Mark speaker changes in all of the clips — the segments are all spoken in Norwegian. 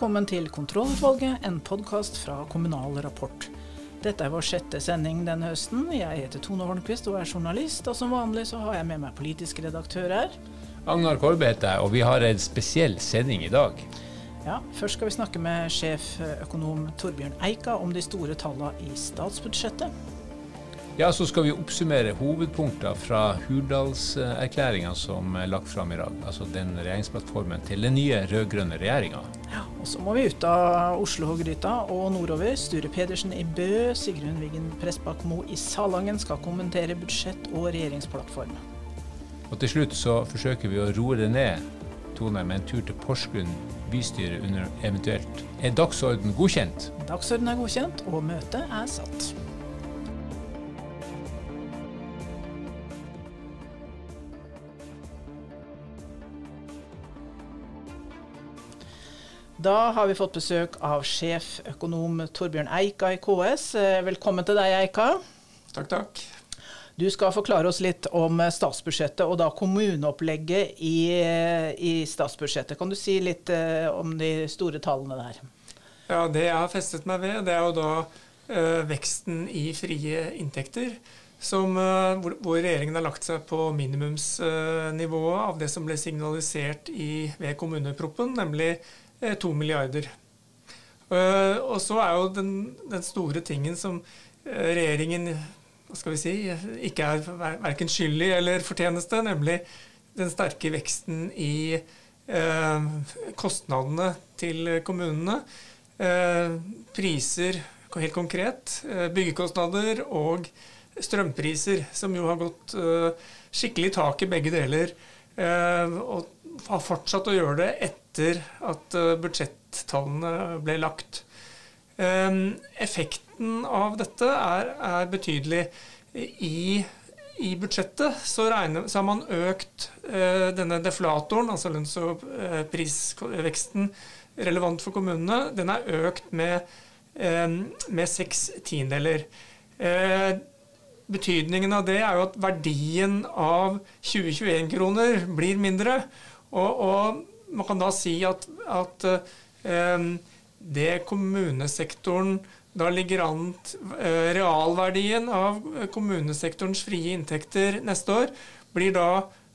Speaker 1: Velkommen til Kontrollutvalget, en podkast fra Kommunal Rapport. Dette er vår sjette sending denne høsten. Jeg heter Tone Hornquist og er journalist, og som vanlig så har jeg med meg politisk redaktør her.
Speaker 2: Agnar Korbe heter jeg, og vi har en spesiell sending i dag.
Speaker 1: Ja, Først skal vi snakke med sjeføkonom Torbjørn Eika om de store tallene i statsbudsjettet.
Speaker 2: Ja, Så skal vi oppsummere hovedpunkter fra Hurdalserklæringa som er lagt fram i dag. Altså den regjeringsplattformen til den nye rød-grønne regjeringa.
Speaker 1: Ja, og så må vi ut av Oslo-gryta og nordover. Sture Pedersen i Bø, Sigrun Wiggen Pressbakmo i Salangen skal kommentere budsjett og regjeringsplattform.
Speaker 2: Og til slutt så forsøker vi å roe det ned, Tone, med en tur til Porsgrunn bystyre under eventuelt Er dagsorden godkjent?
Speaker 1: Dagsorden er godkjent, og møtet er satt. Da har vi fått besøk av sjeføkonom Torbjørn Eika i KS. Eh, velkommen til deg, Eika.
Speaker 3: Takk, takk.
Speaker 1: Du skal forklare oss litt om statsbudsjettet, og da kommuneopplegget i, i statsbudsjettet. Kan du si litt eh, om de store tallene der?
Speaker 3: Ja, Det jeg har festet meg ved, det er jo da eh, veksten i frie inntekter. Som, eh, hvor, hvor, regjeringen har lagt seg på minimumsnivået eh, av det som ble signalisert i, ved kommuneproppen, nemlig Eh, to milliarder. Eh, og så er jo den, den, store tingen som eh, regjeringen hva skal vi si, ikke er verken skyldig eller fortjeneste, nemlig den sterke veksten i eh, kostnadene til kommunene. Eh, priser, helt konkret, byggekostnader og strømpriser, som jo har gått eh, skikkelig tak i begge deler. og har fortsatt å gjøre det etter at eh, budsjettallene ble lagt. Ehm, effekten av dette er, er betydelig. I, I, budsjettet så, regner, så, har man økt eh, denne deflatoren, altså lønns- og eh, prisveksten relevant for kommunene, den er økt med, ehm, med seks tiendeler. Betydningen av det er jo at verdien av 2021-kroner blir mindre. Og, og, man kan da si at, at eh, det kommunesektoren da ligger an eh, Realverdien av kommunesektorens frie inntekter neste år blir da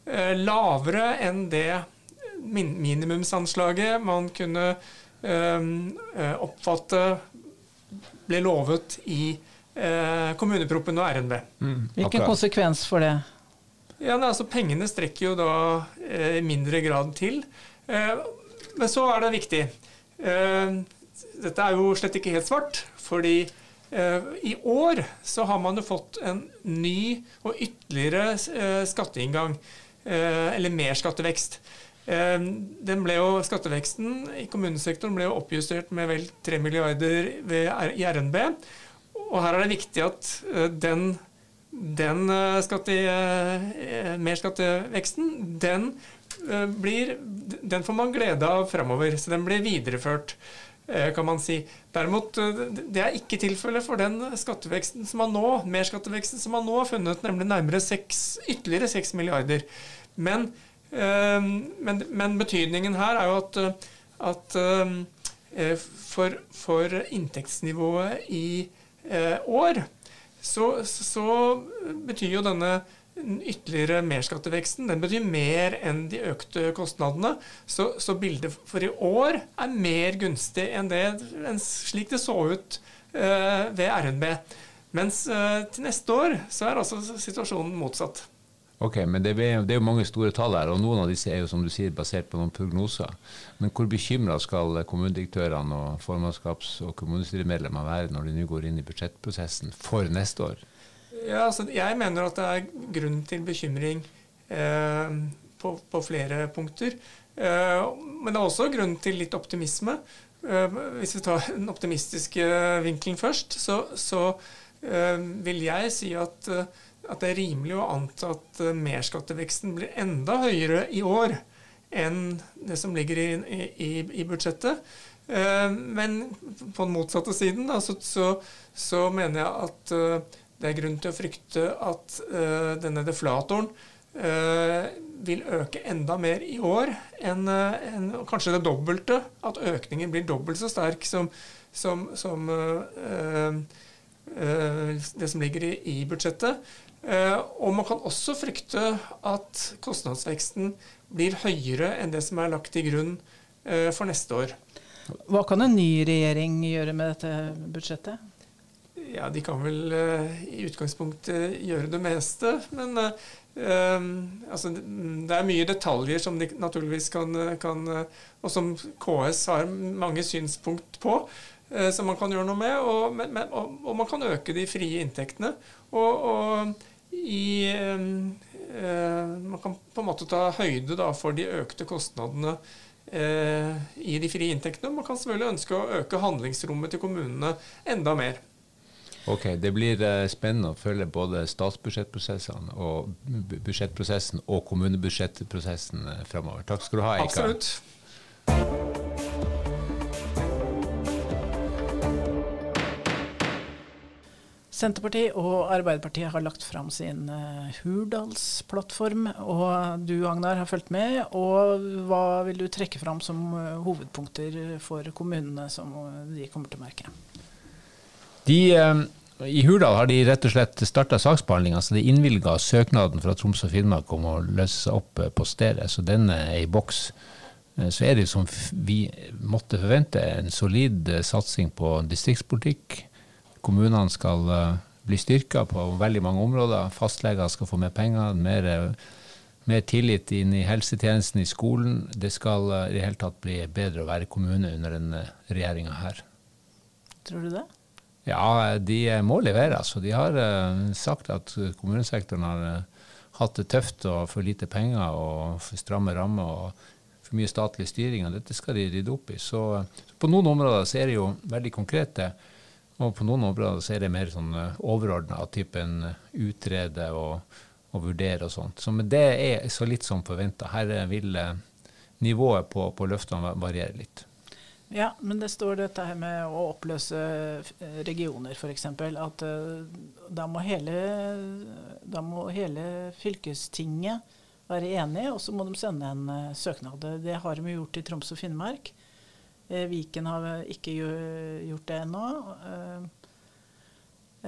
Speaker 3: eh, lavere enn det min minimumsanslaget man kunne eh, eh, oppfatte ble lovet i eh, kommuneproppen og RNB.
Speaker 1: Mm, Hvilken konsekvens for det?
Speaker 3: Ja, nei, altså Pengene strekker jo da eh, i mindre grad til. Eh, men så er det viktig. Eh, dette er jo slett ikke helt svart, fordi i år så har man jo fått en ny og ytterligere skatteinngang. eller merskattevekst. Den ble jo, Skatteveksten i kommunesektoren ble jo oppjustert med vel 3 milliarder i RNB. Og her er det viktig at den den eh, skatte, eh, merskatteveksten, den, eh, blir, den får man glede av framover. Så den blir videreført, kan man si. Derimot, det er ikke tilfellet for den skatteveksten som man nå, merskatteveksten som man nå har funnet, nemlig nærmere 6, ytterligere 6 milliarder. Men, men, men, betydningen her er jo at, at for, for inntektsnivået i år så, så betyr jo denne ytterligere merskatteveksten den betyr mer enn de økte kostnadene. Så, så, bildet for i år er mer gunstig enn, det, enn slik det så ut eh, ved RNB. Mens eh, til neste år så er altså situasjonen motsatt.
Speaker 2: Ok, men det er, det er, jo mange store tall her, og noen av disse er jo som du sier basert på noen prognoser. Men hvor bekymra skal kommunedirektørene og formannskaps- og kommunestyremedlemmer være når de nå går inn i budsjettprosessen for neste år?
Speaker 3: Ja, altså, jeg mener at det er grunn til bekymring eh, på, på, flere punkter. Eh, men det er også grunn til litt optimisme. Eh, hvis vi tar den optimistiske vinkelen først, så, så eh, vil jeg si at eh, at det er rimelig å anta at eh, merskatteveksten blir enda høyere i år enn det som ligger i, i, i budsjettet. Eh, men på den motsatte siden da, så, så, så, mener jeg at eh, det er grunn til å frykte at denne deflatoren vil øke enda mer i år enn en, kanskje det dobbelte. At økningen blir dobbelt så sterk som, som, som det som ligger i, i budsjettet. Uh, og man kan også frykte at kostnadsveksten blir høyere enn det som er lagt til grunn uh, for neste år.
Speaker 1: Hva kan en ny regjering gjøre med dette budsjettet?
Speaker 3: Ja, De kan vel uh, i utgangspunktet gjøre det meste. Men altså, det er mye detaljer som de naturligvis kan, kan Og som KS har mange synspunkt på. Som man kan gjøre noe med. Og, men, og, og man kan øke de frie inntektene. og, og i eh, Man kan på en måte ta høyde da, for de økte kostnadene eh, i de frie inntektene. Man kan selvfølgelig ønske å øke handlingsrommet til kommunene enda mer.
Speaker 2: Ok, Det blir eh, spennende å følge både statsbudsjettprosessene og budsjettprosessen og kommunebudsjettprosessen framover. Takk skal du ha,
Speaker 3: Eika. Absolutt.
Speaker 1: Senterpartiet og Arbeiderpartiet har lagt fram sin uh, Hurdalsplattform. Og du, Agnar, har fulgt med. Og hva vil du trekke fram som uh, hovedpunkter for kommunene som uh, de kommer til å merke?
Speaker 2: De, I Hurdal har de rett og slett starta saksbehandlinga. Så de innvilga søknaden fra Troms og Finnmark om å løse seg opp på stedet. Så den er i boks. Så er det som vi måtte forvente, en solid satsing på distriktspolitikk Kommunene skal uh, bli styrka på veldig mange områder. Fastleger skal få mer penger. mer mer tillit inn i helsetjenesten i skolen. Det skal uh, i det hele tatt bli bedre å være kommune under denne regjeringa her.
Speaker 1: Tror du det?
Speaker 2: Ja, de må levere. Altså. De har uh, sagt at kommunesektoren har uh, hatt det tøft og for lite penger og for stramme rammer og for mye statlig styring. og Dette skal de rydde opp i. Så, på noen områder så er det jo veldig konkrete. Og på noen områder så er det mer sånn eh, overordna, typen eh, utrede og, og, vurdere og sånt. Så men det er så litt som forventa. Her vil eh, nivået på, på løftene variere litt.
Speaker 1: Ja, men det står dette her med å oppløse regioner, f.eks. At da må, hele, da må hele fylkestinget være enig, og så må de sende en søknad. Det har de gjort i Troms og Finnmark. Eh, Viken har ikke gjort det ennå. Eh,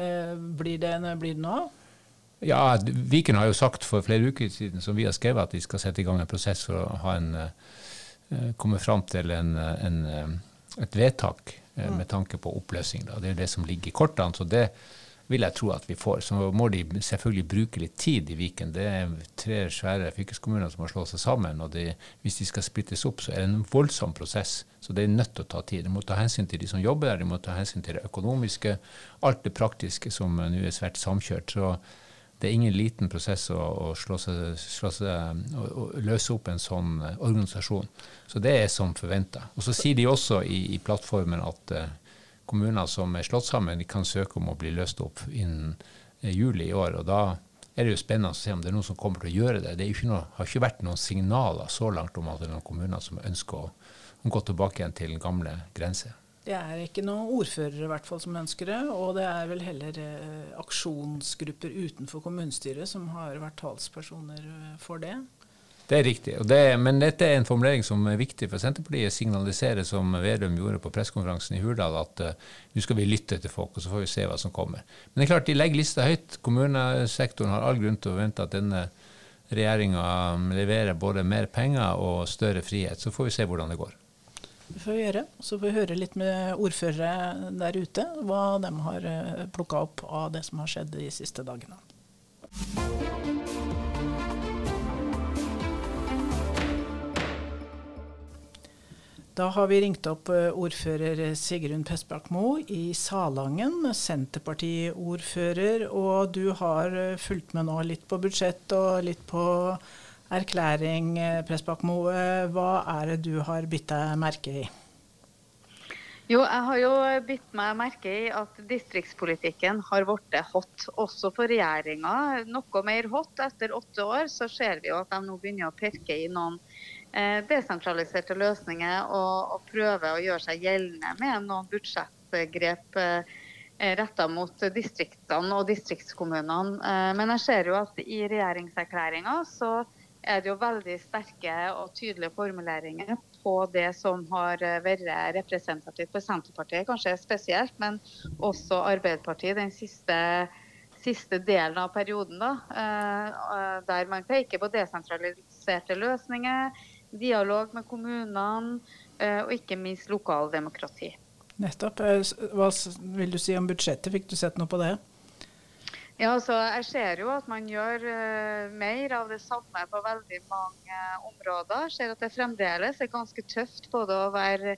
Speaker 1: eh, blir det, blir det nå?
Speaker 2: Ja, Viken har jo sagt for flere uker siden som vi har skrevet, at de skal sette i gang en prosess for å ha en, komme fram til en, en, et vedtak med tanke på oppløsning. Da. Det er det som ligger i kortene. så det vil jeg tro at vi får. Så må de selvfølgelig bruke litt tid i Viken. Det er tre svære fylkeskommuner som har slått seg sammen. og de, Hvis de skal splittes opp, så er det en voldsom prosess. Så det er nødt til å ta tid. De må ta hensyn til de som jobber der, de må ta hensyn til det økonomiske, alt det praktiske som nå er svært samkjørt. Så det er ingen liten prosess å, å slå seg, slå seg, å, å løse opp en sånn eh, organisasjon. Så det er som forventa. Og så sier de også i, i plattformen at uh, kommuner som er slått sammen, kan søke om å bli løst opp innen eh, juli i år. og da er det jo spennende å se om det er noen som kommer til å gjøre det. Det noe, har ikke vært noen signaler så langt om at det er noen kommuner som ønsker å, gå tilbake igjen til gamle grenser.
Speaker 1: Det er ikke noen ordførere hvert fall som ønsker det, og det er vel heller eh, aksjonsgrupper utenfor kommunestyret som har vært talspersoner eh, for det.
Speaker 2: Det er riktig. Det, men dette er en formulering som er viktig for Senterpartiet. Signalisere, som Vedum gjorde på pressekonferansen i Hurdal, at uh, nå skal vi lytte til folk, og så får vi se hva som kommer. Men det er klart, de legger lista høyt. Kommunesektoren har all grunn til å vente at denne regjeringa leverer både mer penger og større frihet. Så får vi se hvordan det går.
Speaker 1: Det får vi gjøre. Så får vi høre litt med ordførere der ute, hva de har uh, plukka opp av det som har skjedd de siste dagene. Da har vi ringt opp eh, ordfører Sigrun Pestbakmo i Salangen, Senterpartiordfører. Og du har eh, fulgt med nå litt på budsjett og litt på erklæring, eh, Pestbakmo. Hva er det du har bitt deg merke i?
Speaker 4: Jo, jeg har jo bitt meg merke i at distriktspolitikken har blitt hot, også for regjeringa. Noe mer hot. Etter åtte år så ser vi jo at de nå begynner å pirke i noen desentraliserte løsninger og, og prøve å gjøre seg gjeldende med noen budsjettgrep eh, retta mot distriktene og distriktskommunene. Eh, men jeg ser jo at i regjeringserklæringa så er det jo veldig sterke og tydelige formuleringer på det som har vært representativt for Senterpartiet, kanskje spesielt, men også Arbeiderpartiet den siste, siste delen av perioden. Da, eh, der man peker på desentraliserte løsninger, dialog med kommunene eh, og ikke minst lokaldemokrati.
Speaker 1: Nettopp. Eh, hva vil du si om budsjettet? Fikk du sett noe på det?
Speaker 4: Ja, altså, Jeg ser jo at man gjør uh, mer av det samme på veldig mange områder. Jeg ser at det fremdeles er ganske tøft både å være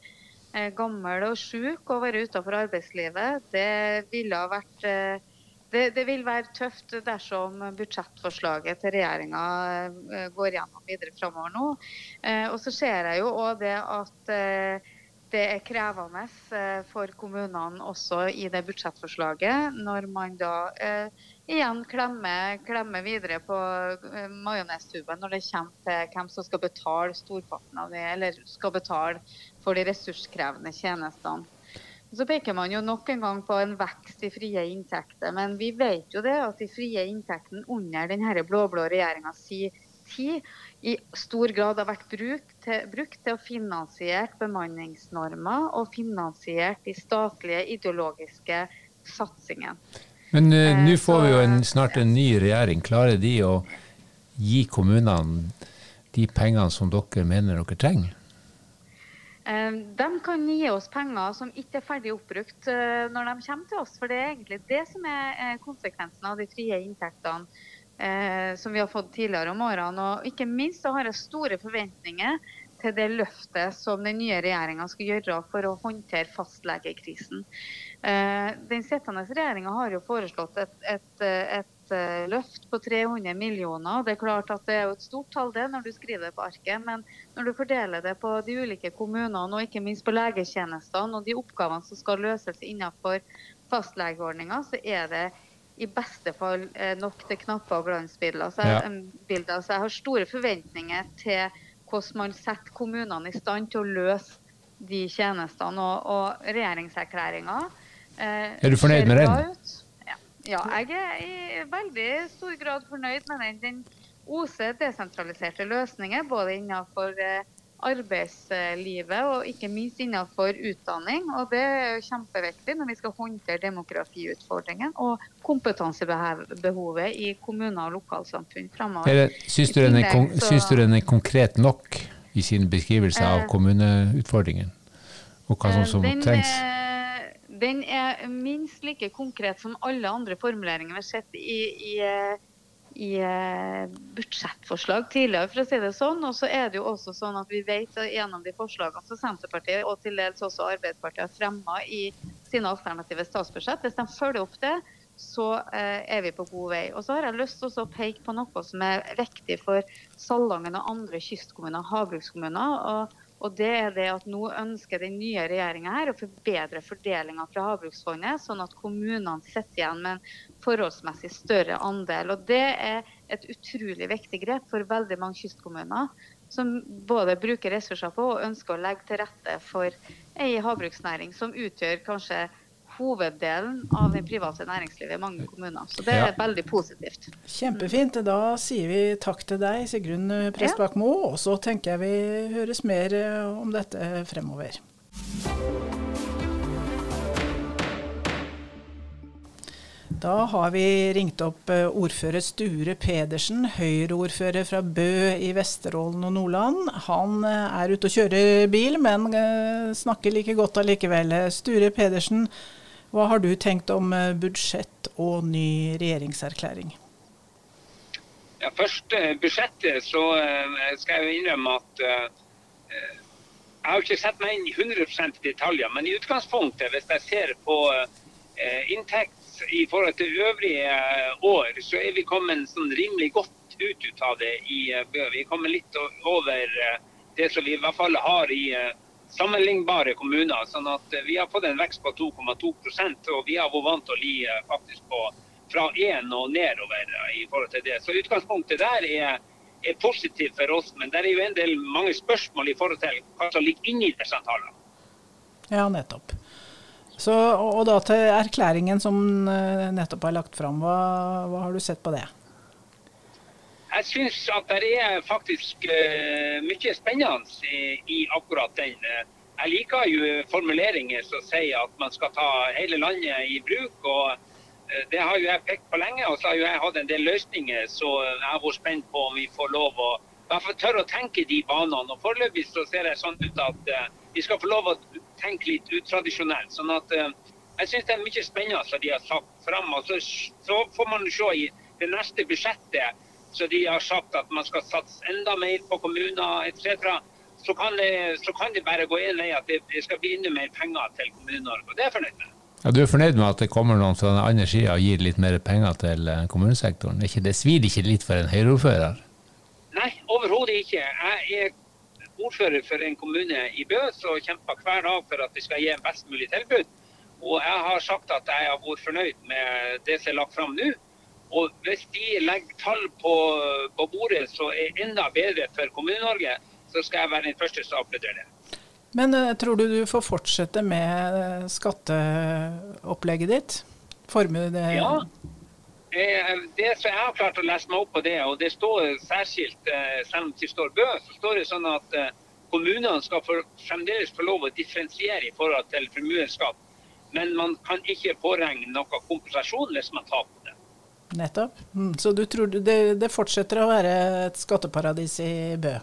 Speaker 4: gammel og syk og være utenfor arbeidslivet. Det ville ha vært det, det, vil være tøft dersom budsjettforslaget til regjeringa går gjennom videre framover nå. Og så ser jeg jo òg det at det er krevende eh, for kommunene også i det budsjettforslaget, når man da eh, igjen klemmer, klemmer, videre på eh, majonestuben når det kommer til hvem som skal betale storparten av det, eller skal betale for de ressurskrevende tjenestene. Så peker man jo nok en gang på en vekst i frie inntekter, men vi vet jo det at de frie inntektene under denne blå-blå regjeringa si tid i stor grad har vært brukt til, brukt til å finansiere bemanningsnormer og finansiert de statlige ideologiske satsingene.
Speaker 2: Men uh, nå får vi jo en, snart en ny regjering. Klarer de å gi kommunene de pengene som dere mener dere trenger?
Speaker 4: De kan gi oss penger som ikke er ferdig oppbrukt når de kommer til oss. For det er egentlig det som er konsekvensen av de frie inntektene eh, som vi har fått tidligere om årene. Og ikke minst så har jeg store forventninger til det løftet som den nye regjeringa skal gjøre for å håndtere fastlegekrisen. Eh, den sittende regjeringa har jo foreslått et, et, et eh, løft på 300 millioner. Det er klart at det er jo et stort tall det når du skriver det på arket, men når du fordeler det på de ulike kommunene og ikke minst på legetjenestene og de oppgavene som skal løses innenfor fastlegeordninga, så er det i beste fall eh, nok til knapper og glansbilder. Så, ja. så jeg har store forventninger til hvordan man setter kommunene i stand til å løse de tjenestene. Og, og regjeringserklæringa
Speaker 2: eh, Er du fornøyd med den?
Speaker 4: Ja. Ja. jeg er i veldig stor grad fornøyd med den. Den oser desentraliserte løsninger både innenfor eh, arbeidslivet og ikke minst innenfor utdanning. Og det er jo kjempeviktig når vi skal håndtere demografiutfordringen og kompetansebehovet i kommuner og lokalsamfunn framover.
Speaker 2: Syns du, syns du den er konkret nok i sin beskrivelse av eh, kommuneutfordringen? Og hva som, som den, trengs?
Speaker 4: Den er minst like konkret som alle andre formuleringer vi har sett i, i i eh, budsjettforslag tidligere, for å si det sånn. Og så er det jo også sånn at vi vet gjennom de forslagene som Senterpartiet og til dels også Arbeiderpartiet har fremma i sine alternative statsbudsjett, hvis de følger opp det, så eh, er vi på god vei. Og så har jeg lyst til å peke på noe som er viktig for Salangen og andre kystkommuner, havbrukskommuner. og og det er det at Nå ønsker den nye regjeringa å forbedre fordelinga fra Havbruksfondet, sånn at kommunene sitter igjen med en forholdsmessig større andel. Og Det er et utrolig viktig grep for veldig mange kystkommuner, som både bruker ressurser på og ønsker å legge til rette for ei havbruksnæring som utgjør kanskje hoveddelen av det private næringslivet i mange kommuner. Så det er ja. veldig positivt.
Speaker 1: Kjempefint. Da sier vi takk til deg, Sigrun Prestbakmo. Ja. Og så tenker jeg vi høres mer eh, om dette fremover. Da har vi ringt opp eh, ordfører Sture Pedersen, Høyre-ordfører fra Bø i Vesterålen og Nordland. Han eh, er ute og kjører bil, men snakker like godt allikevel. Sture Pedersen, hva har du tenkt om eh, budsjett og ny regjeringserklæring?
Speaker 5: Ja, først eh, budsjettet, så eh, skal jeg innrømme at jeg har ikke sett meg inn i 100 detaljer, men i utgangspunktet, hvis jeg ser på inntekt i forhold til øvrige år, så er vi kommet sånn rimelig godt ut, ut av det i. Vi er kommet litt over det som vi i hvert fall har i sammenlignbare kommuner. sånn at eh, Vi har fått en vekst på 2,2% og vi har vært vant til å ligge eh, faktisk på fra 1 og nedover eh, i forhold til det. Så utgangspunktet der er, er positivt for oss, men det er jo en del mange spørsmål i forhold til hva som ligger inni disse tallene.
Speaker 1: Ja, nettopp. Så, og da til erklæringen som nettopp er lagt fram. Hva, hva har du sett på det?
Speaker 5: Jeg syns at det er faktisk uh, mye spennende i, i, akkurat den. Jeg liker jo formuleringer som sier at man skal ta hele landet i bruk. og uh, Det har jo jeg pekt på lenge, og så har jo jeg hatt en del løsninger så jeg har vært spent på om vi får lov å hvert fall tørre å tenke de banene. og Foreløpig så ser det sånn ut at uh, vi skal få lov å tenke litt utradisjonelt. sånn at jeg syns det er mye spennende som de har sagt fram. Og så, så får man se i det neste budsjettet så de har sagt at man skal satse enda mer på kommuner etc. Så, kan det, så kan det bare gå én vei at det, skal bli enda mer penger til Kommune-Norge. Og det er jeg fornøyd med.
Speaker 2: Ja, Du er fornøyd med at det kommer noen fra den andre sida og gir litt mer penger til eh, kommunesektoren? Det svir ikke litt for en Høyre-ordfører?
Speaker 5: Nei, overhodet ikke. Jeg er ordfører for en kommune i Bø som kjemper hver dag for at vi skal gi en best mulig tilbud. Og jeg har sagt at jeg har vært fornøyd med det som er lagt fram nå. Og hvis de legger tall på, på bordet som er enda bedre for Kommune-Norge, så skal jeg være den første som applauderer det.
Speaker 1: Men uh, tror du du får fortsette med skatteopplegget ditt? Formue det
Speaker 5: Ja. Det som jeg har klart å lese meg opp på det, og det står særskilt, eh, selv om det står Bø, så står det sånn at eh, kommunene skal for, fremdeles få lov å differensiere i forhold til formuesskatt. Men man kan ikke påregne noe kompensasjon hvis man taper.
Speaker 1: Nettopp. Mm, så du tror det, det, fortsetter å være et skatteparadis i Bø?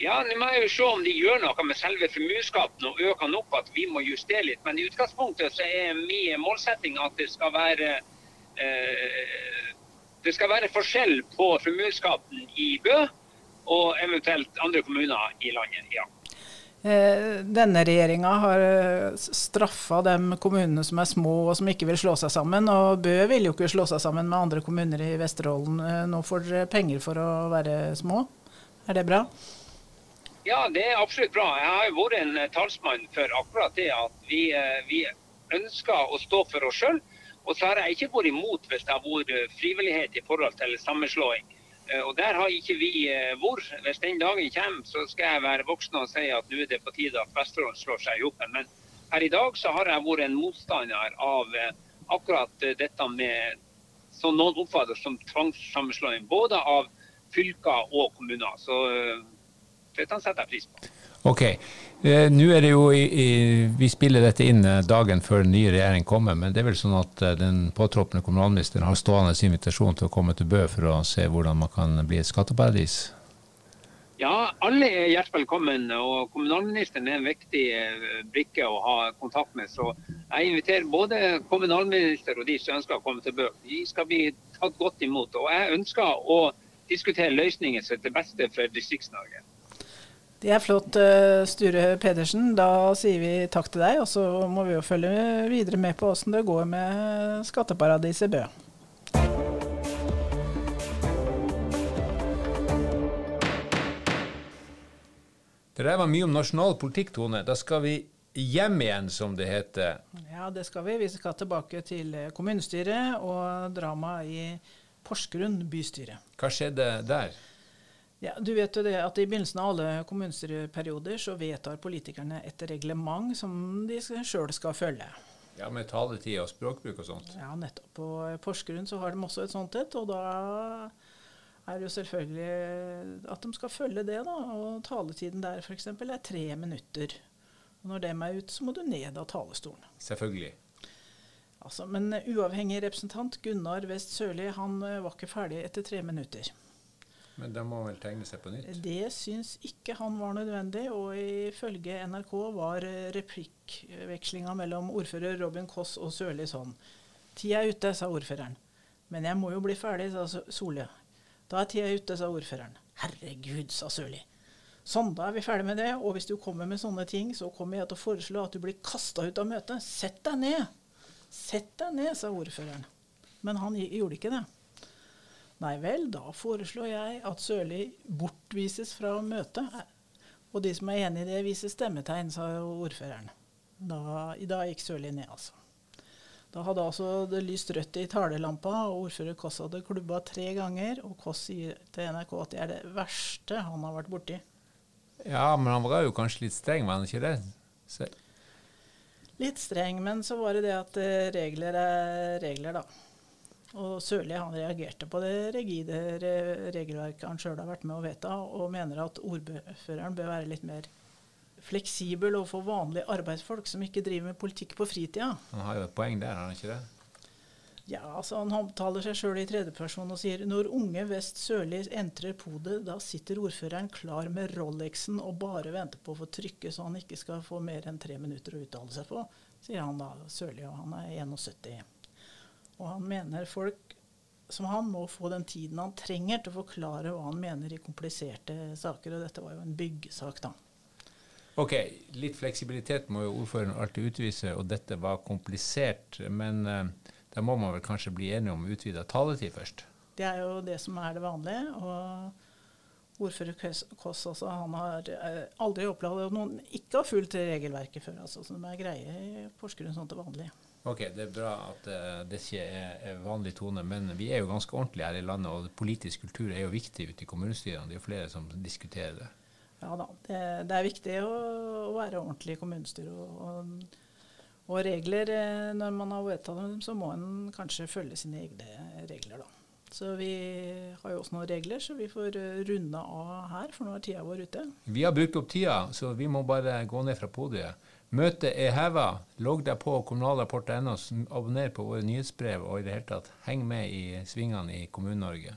Speaker 5: Ja, nå må jeg jo se om de gjør noe med selve formuesskatten og øker den opp, at vi må justere litt. Men i utgangspunktet så er min målsetting at det skal være eh, det skal være forskjell på formuesskatten i Bø og eventuelt andre kommuner i landet. ja.
Speaker 1: Eh, denne regjeringa har eh, straffa de kommunene som er små og som ikke vil slå seg sammen. Og Bø vil jo ikke slå seg sammen med andre kommuner i Vesterålen. Eh, nå får dere penger for å være små. Er det bra?
Speaker 5: Ja, det er absolutt bra. Jeg har jo vært en talsmann for akkurat det at vi, vi ønsker å stå for oss sjøl. Og så har jeg ikke vært imot hvis det har vært frivillighet i forhold til sammenslåing. Eh, og Der har ikke vi eh, vært. Hvis den dagen kommer, så skal jeg være voksen og si at nå er det på tide at Vesterålen slår seg sammen. Men her i dag så har jeg vært en motstander av eh, akkurat dette med som noen oppfatter som tvangssammenslåing. Både av fylker og kommuner. Så dette setter jeg pris på.
Speaker 2: Ok. Eh, Nå er det jo i, i, Vi spiller dette inn eh, dagen før den nye regjering kommer, men det er vel sånn at eh, den påtroppende kommunalministeren har stående invitasjon til å komme til Bø for å se hvordan man kan bli et skatteparadis?
Speaker 5: Ja, alle er hjertelig velkommen. Og kommunalministeren er en viktig brikke å ha kontakt med. Så jeg inviterer både kommunalminister og de som ønsker å komme til Bø. De skal bli tatt godt imot. Og jeg ønsker å diskutere løsninger som er til beste for Distrikts-Norge.
Speaker 1: Det er flott, eh, Sture Pedersen. Da sier vi takk til deg, og så må vi jo følge videre med på åssen det går med skatteparadiset Bø.
Speaker 2: Det der var mye om nasjonal politikk, Tone. Da skal vi hjem igjen, som det heter.
Speaker 1: Ja, det skal vi. Vi skal tilbake til kommunestyret og drama i Porsgrunn bystyre.
Speaker 2: Hva skjedde der?
Speaker 1: Ja, du vet jo det at I begynnelsen av alle kommunestyreperioder så vedtar politikerne et reglement som de sjøl skal følge.
Speaker 2: Ja, Med taletid og språkbruk og sånt?
Speaker 1: Ja, nettopp. På Porsgrunn så har de også et sånt et. Og da er det jo selvfølgelig at de skal følge det. da, og Taletiden der f.eks. er tre minutter. Og Når dem er ute, så må du ned av talerstolen.
Speaker 2: Selvfølgelig.
Speaker 1: Altså, Men uavhengig representant Gunnar West Sørli han var ikke ferdig etter tre minutter.
Speaker 2: Men da må vel tegne seg på nytt?
Speaker 1: Det syns ikke han var nødvendig. Og ifølge NRK var replikkvekslinga mellom ordfører Robin Koss og Sørli sånn. Tida er ute, sa ordføreren. Men jeg må jo bli ferdig, sa Solli. Da er tida ute, sa ordføreren. Herregud, sa Sørli. Sånn, da er vi ferdig med det. Og hvis du kommer med sånne ting, så kommer jeg til å foreslå at du blir kasta ut av møtet. Sett deg ned! Sett deg ned, sa ordføreren. Men han gjorde ikke det. Nei vel, da foreslår jeg at Sørli bortvises fra møtet. Og de som er enig i det, viser stemmetegn, sa ordføreren. Da, da gikk Sørli ned, altså. Da hadde altså det lyst rødt i talelampa, og ordfører Koss hadde klubba tre ganger. Og Koss sier til NRK at det er det verste han har vært borti.
Speaker 2: Ja, men han var jo kanskje litt streng, var han ikke det? Så.
Speaker 1: Litt streng, men så var det det at eh, regler er regler, da. Og Sørli han reagerte på det rigide regelverket han sjøl har vært med å vedta, og mener at ordføreren bør være litt mer fleksibel overfor vanlige arbeidsfolk som ikke driver med politikk på fritida.
Speaker 2: Han har jo et poeng der, har han ikke det?
Speaker 1: Ja, altså Han omtaler seg sjøl i tredjeperson og sier når unge Vest Sørli entrer podet, da sitter ordføreren klar med Rolexen og bare venter på å få trykke så han ikke skal få mer enn tre minutter å uttale seg på, sier han da Sørli, og han er 71. Og han mener folk som han må få den tiden han trenger til å forklare hva han mener i kompliserte saker, og dette var jo en byggesak, da.
Speaker 2: Ok, litt fleksibilitet må jo ordføreren alltid utvise, og dette var komplisert. Men uh, da må man vel kanskje bli enige om utvida taletid først?
Speaker 1: Det er jo det som er det vanlige. og Ordfører Kåss også, han har eh, aldri opplevd at noen ikke har fulgt regelverket før. altså, så De er greie i Porsgrunn sånn til vanlig.
Speaker 2: Ok, Det er bra at uh, det ikke er, vanlig tone, men vi er jo ganske ordentlige her i landet, og politisk kultur er jo viktig ute i kommunestyrene. Det er jo flere som diskuterer det.
Speaker 1: Ja da, det, det er viktig å, å, være ordentlig i kommunestyret. Og, og, og, regler, eh, når man har vedtatt dem, så må en kanskje følge sine egne regler, da. Så vi har jo også noen regler, så vi får eh, runde av her, for nå er tida vår ute.
Speaker 2: Vi har brukt opp tida, så vi må bare gå ned fra podiet. Møtet er heva. Logg deg på kommunalrapport.no, abonner på våre nyhetsbrev og i det hele tatt heng med i svingene i Kommune-Norge.